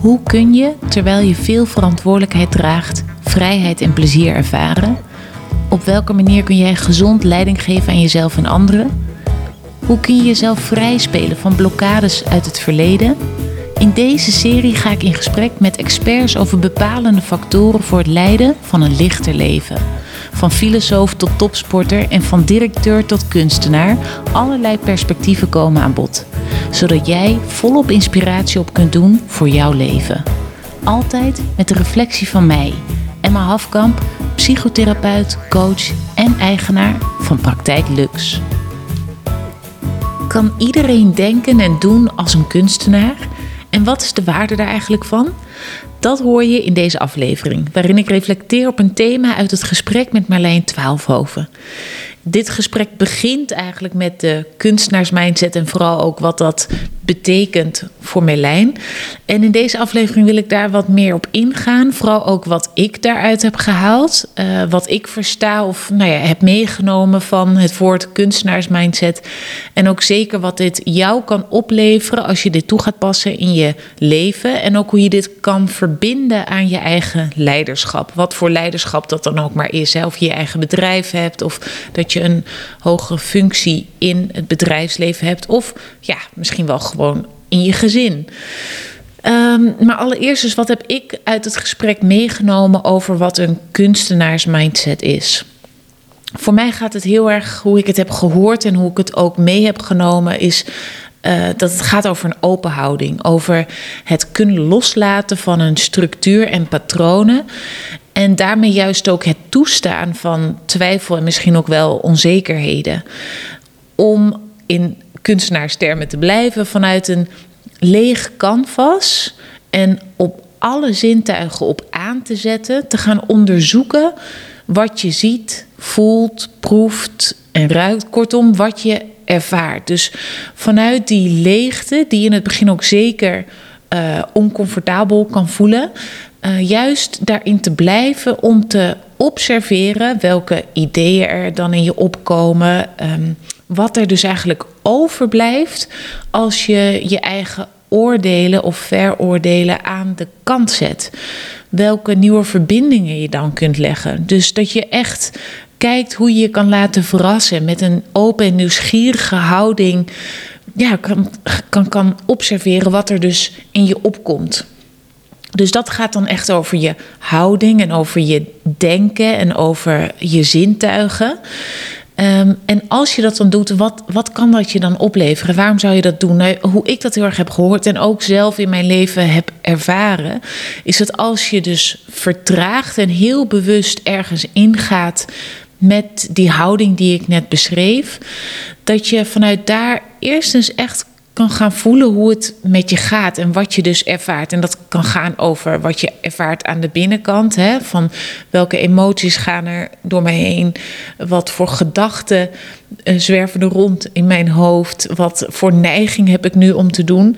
Hoe kun je, terwijl je veel verantwoordelijkheid draagt, vrijheid en plezier ervaren? Op welke manier kun jij gezond leiding geven aan jezelf en anderen? Hoe kun je jezelf vrijspelen van blokkades uit het verleden? In deze serie ga ik in gesprek met experts over bepalende factoren voor het leiden van een lichter leven. Van filosoof tot topsporter en van directeur tot kunstenaar, allerlei perspectieven komen aan bod. Zodat jij volop inspiratie op kunt doen voor jouw leven. Altijd met de reflectie van mij, Emma Hafkamp, psychotherapeut, coach en eigenaar van Praktijk Lux. Kan iedereen denken en doen als een kunstenaar? En wat is de waarde daar eigenlijk van? Dat hoor je in deze aflevering, waarin ik reflecteer op een thema uit het gesprek met Marleen Twaalfhoven. Dit gesprek begint eigenlijk met de kunstenaarsmindset en vooral ook wat dat betekent voor Merlijn. En in deze aflevering wil ik daar wat meer op ingaan. Vooral ook wat ik daaruit heb gehaald. Uh, wat ik versta of nou ja, heb meegenomen van het woord kunstenaarsmindset. En ook zeker wat dit jou kan opleveren als je dit toe gaat passen in je leven. En ook hoe je dit kan verbinden aan je eigen leiderschap. Wat voor leiderschap dat dan ook maar is. Hè? Of je je eigen bedrijf hebt of dat je een hogere functie in het bedrijfsleven hebt. Of ja, misschien wel gewoon in je gezin. Um, maar allereerst dus, wat heb ik uit het gesprek meegenomen over wat een kunstenaarsmindset is? Voor mij gaat het heel erg, hoe ik het heb gehoord en hoe ik het ook mee heb genomen, is uh, dat het gaat over een open houding. Over het kunnen loslaten van een structuur en patronen. En daarmee juist ook het toestaan van twijfel en misschien ook wel onzekerheden. Om in kunstenaarstermen te blijven vanuit een leeg canvas en op alle zintuigen op aan te zetten, te gaan onderzoeken wat je ziet, voelt, proeft en ruikt. Kortom, wat je ervaart. Dus vanuit die leegte, die in het begin ook zeker uh, oncomfortabel kan voelen, uh, juist daarin te blijven om te observeren welke ideeën er dan in je opkomen. Um, wat er dus eigenlijk overblijft als je je eigen oordelen of veroordelen aan de kant zet. Welke nieuwe verbindingen je dan kunt leggen. Dus dat je echt kijkt hoe je je kan laten verrassen met een open en nieuwsgierige houding. Ja, kan, kan, kan observeren wat er dus in je opkomt. Dus dat gaat dan echt over je houding en over je denken en over je zintuigen. Um, en als je dat dan doet, wat, wat kan dat je dan opleveren? Waarom zou je dat doen? Nou, hoe ik dat heel erg heb gehoord en ook zelf in mijn leven heb ervaren, is dat als je dus vertraagt en heel bewust ergens ingaat met die houding die ik net beschreef, dat je vanuit daar eerstens echt kan gaan voelen hoe het met je gaat en wat je dus ervaart. En dat kan gaan over wat je ervaart aan de binnenkant. Hè? Van welke emoties gaan er door mij heen? Wat voor gedachten uh, zwerven er rond in mijn hoofd? Wat voor neiging heb ik nu om te doen?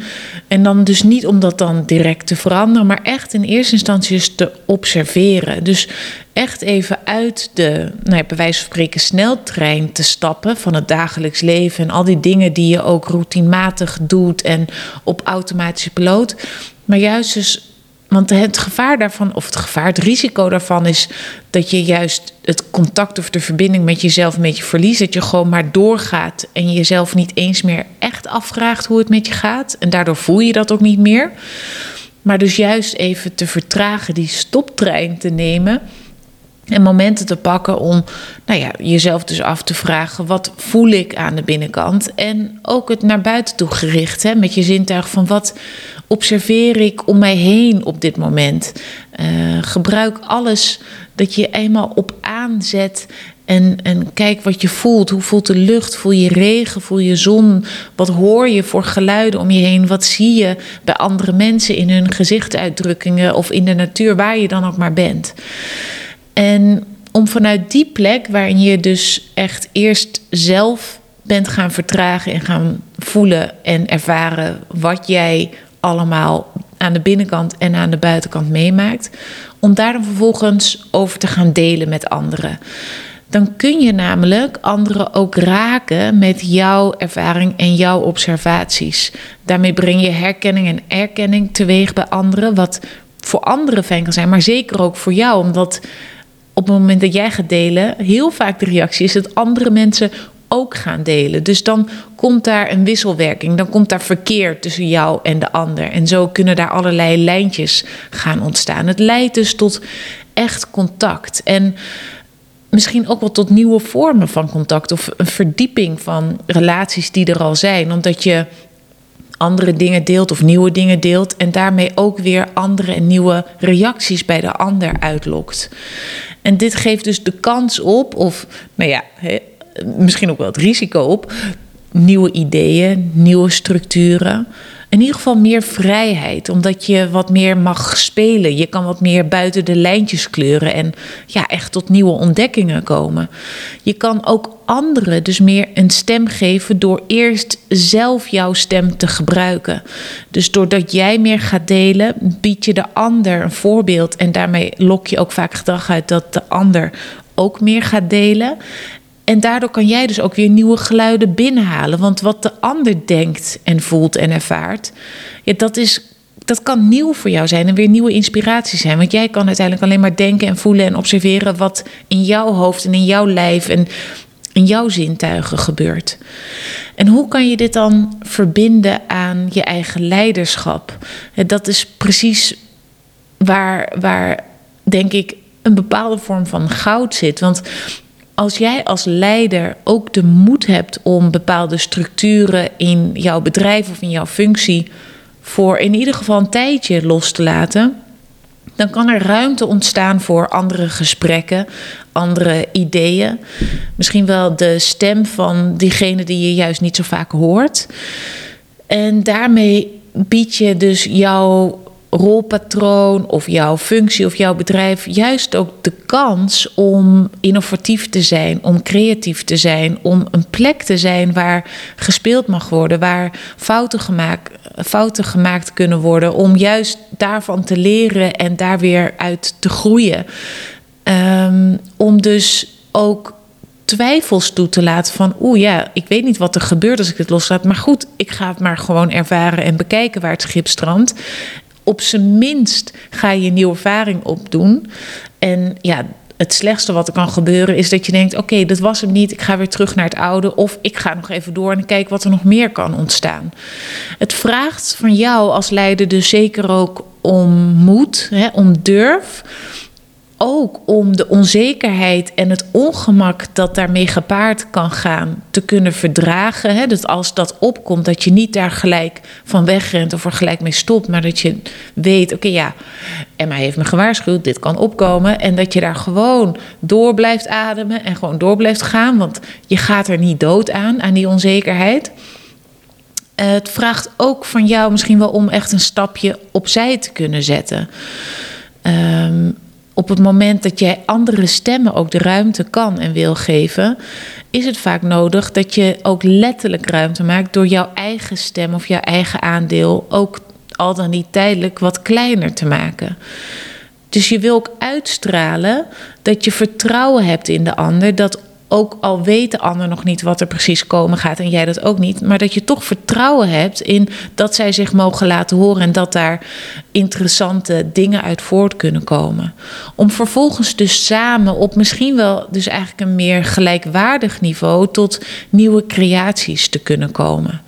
En dan dus niet om dat dan direct te veranderen, maar echt in eerste instantie eens te observeren. Dus echt even uit de, nou ja, bij wijze van spreken, sneltrein te stappen van het dagelijks leven en al die dingen die je ook routinematig doet en op automatische piloot. Maar juist dus want het gevaar daarvan, of het gevaar, het risico daarvan is dat je juist het contact of de verbinding met jezelf een beetje verliest. Dat je gewoon maar doorgaat en je jezelf niet eens meer echt afvraagt hoe het met je gaat. En daardoor voel je dat ook niet meer. Maar dus juist even te vertragen, die stoptrein te nemen. En momenten te pakken om nou ja, jezelf dus af te vragen: wat voel ik aan de binnenkant? En ook het naar buiten toe gericht, hè, met je zintuig van wat observeer ik om mij heen op dit moment? Uh, gebruik alles dat je eenmaal op aanzet en, en kijk wat je voelt. Hoe voelt de lucht? Voel je regen? Voel je zon? Wat hoor je voor geluiden om je heen? Wat zie je bij andere mensen in hun gezichtsuitdrukkingen of in de natuur, waar je dan ook maar bent? En om vanuit die plek, waarin je dus echt eerst zelf bent gaan vertragen en gaan voelen en ervaren wat jij allemaal aan de binnenkant en aan de buitenkant meemaakt, om daar dan vervolgens over te gaan delen met anderen. Dan kun je namelijk anderen ook raken met jouw ervaring en jouw observaties. Daarmee breng je herkenning en erkenning teweeg bij anderen, wat voor anderen fijn kan zijn, maar zeker ook voor jou, omdat op het moment dat jij gaat delen, heel vaak de reactie is dat andere mensen ook gaan delen. Dus dan komt daar een wisselwerking, dan komt daar verkeer tussen jou en de ander. En zo kunnen daar allerlei lijntjes gaan ontstaan. Het leidt dus tot echt contact. En misschien ook wel tot nieuwe vormen van contact of een verdieping van relaties die er al zijn, omdat je andere dingen deelt of nieuwe dingen deelt en daarmee ook weer andere en nieuwe reacties bij de ander uitlokt. En dit geeft dus de kans op, of nou ja, misschien ook wel het risico op, nieuwe ideeën, nieuwe structuren. In ieder geval meer vrijheid, omdat je wat meer mag spelen. Je kan wat meer buiten de lijntjes kleuren en ja, echt tot nieuwe ontdekkingen komen. Je kan ook anderen dus meer een stem geven door eerst zelf jouw stem te gebruiken. Dus doordat jij meer gaat delen, bied je de ander een voorbeeld en daarmee lok je ook vaak gedrag uit dat de ander ook meer gaat delen. En daardoor kan jij dus ook weer nieuwe geluiden binnenhalen. Want wat de ander denkt en voelt en ervaart, ja, dat, is, dat kan nieuw voor jou zijn en weer nieuwe inspiratie zijn. Want jij kan uiteindelijk alleen maar denken en voelen en observeren wat in jouw hoofd en in jouw lijf en in jouw zintuigen gebeurt. En hoe kan je dit dan verbinden aan je eigen leiderschap? Dat is precies waar, waar denk ik een bepaalde vorm van goud zit. Want als jij als leider ook de moed hebt om bepaalde structuren in jouw bedrijf of in jouw functie voor in ieder geval een tijdje los te laten, dan kan er ruimte ontstaan voor andere gesprekken, andere ideeën. Misschien wel de stem van diegene die je juist niet zo vaak hoort. En daarmee bied je dus jouw rolpatroon of jouw functie of jouw bedrijf juist ook de kans om innovatief te zijn, om creatief te zijn, om een plek te zijn waar gespeeld mag worden, waar fouten gemaakt, fouten gemaakt kunnen worden, om juist daarvan te leren en daar weer uit te groeien. Um, om dus ook twijfels toe te laten van oeh ja, ik weet niet wat er gebeurt als ik het loslaat, maar goed, ik ga het maar gewoon ervaren en bekijken waar het schip strandt op zijn minst ga je een nieuwe ervaring opdoen. En ja, het slechtste wat er kan gebeuren is dat je denkt: oké, dat was hem niet, ik ga weer terug naar het oude. Of ik ga nog even door en kijk wat er nog meer kan ontstaan. Het vraagt van jou als leider dus zeker ook om moed, hè, om durf ook om de onzekerheid en het ongemak dat daarmee gepaard kan gaan te kunnen verdragen. Hè? Dat als dat opkomt, dat je niet daar gelijk van wegrent of er gelijk mee stopt, maar dat je weet: oké, ja, Emma heeft me gewaarschuwd, dit kan opkomen. En dat je daar gewoon door blijft ademen en gewoon door blijft gaan, want je gaat er niet dood aan, aan die onzekerheid. Het vraagt ook van jou misschien wel om echt een stapje opzij te kunnen zetten. Um, op het moment dat jij andere stemmen ook de ruimte kan en wil geven, is het vaak nodig dat je ook letterlijk ruimte maakt door jouw eigen stem of jouw eigen aandeel ook al dan niet tijdelijk wat kleiner te maken. Dus je wil ook uitstralen dat je vertrouwen hebt in de ander, dat ook al weet de ander nog niet wat er precies komen gaat en jij dat ook niet, maar dat je toch vertrouwen hebt in dat zij zich mogen laten horen en dat daar interessante dingen uit voort kunnen komen. Om vervolgens dus samen op misschien wel dus eigenlijk een meer gelijkwaardig niveau tot nieuwe creaties te kunnen komen.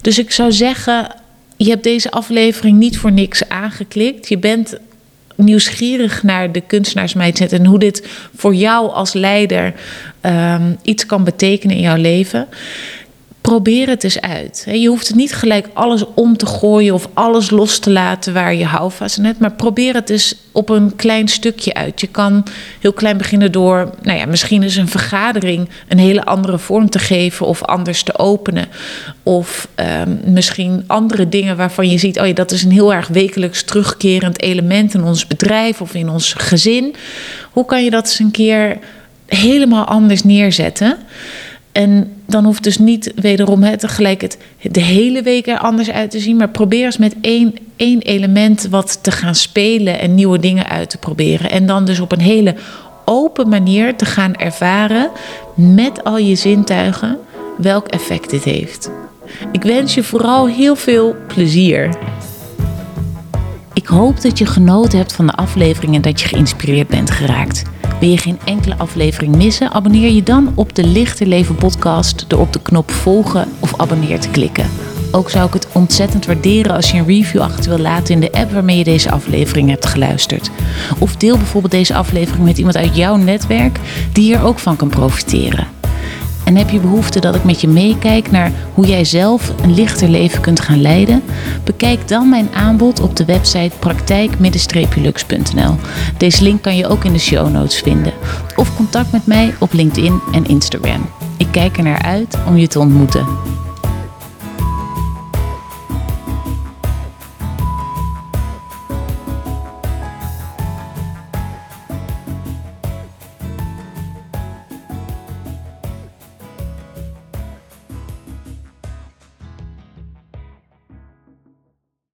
Dus ik zou zeggen, je hebt deze aflevering niet voor niks aangeklikt. Je bent nieuwsgierig naar de kunstenaarsmindset en hoe dit voor jou als leider um, iets kan betekenen in jouw leven. Probeer het eens uit. Je hoeft het niet gelijk alles om te gooien of alles los te laten waar je houvast in hebt. Maar probeer het eens op een klein stukje uit. Je kan heel klein beginnen door, nou ja, misschien is een vergadering een hele andere vorm te geven of anders te openen. Of um, misschien andere dingen waarvan je ziet, oh ja, dat is een heel erg wekelijks terugkerend element in ons bedrijf of in ons gezin. Hoe kan je dat eens een keer helemaal anders neerzetten? En dan hoeft dus niet wederom het tegelijk het de hele week er anders uit te zien. Maar probeer eens met één, één element wat te gaan spelen en nieuwe dingen uit te proberen. En dan dus op een hele open manier te gaan ervaren met al je zintuigen welk effect dit heeft. Ik wens je vooral heel veel plezier. Ik hoop dat je genoten hebt van de aflevering en dat je geïnspireerd bent geraakt. Wil je geen enkele aflevering missen? Abonneer je dan op de Lichter Leven podcast door op de knop volgen of abonneer te klikken. Ook zou ik het ontzettend waarderen als je een review achter wil laten in de app waarmee je deze aflevering hebt geluisterd. Of deel bijvoorbeeld deze aflevering met iemand uit jouw netwerk die hier ook van kan profiteren. En heb je behoefte dat ik met je meekijk naar hoe jij zelf een lichter leven kunt gaan leiden? Bekijk dan mijn aanbod op de website praktijk-lux.nl. Deze link kan je ook in de show notes vinden. Of contact met mij op LinkedIn en Instagram. Ik kijk er naar uit om je te ontmoeten.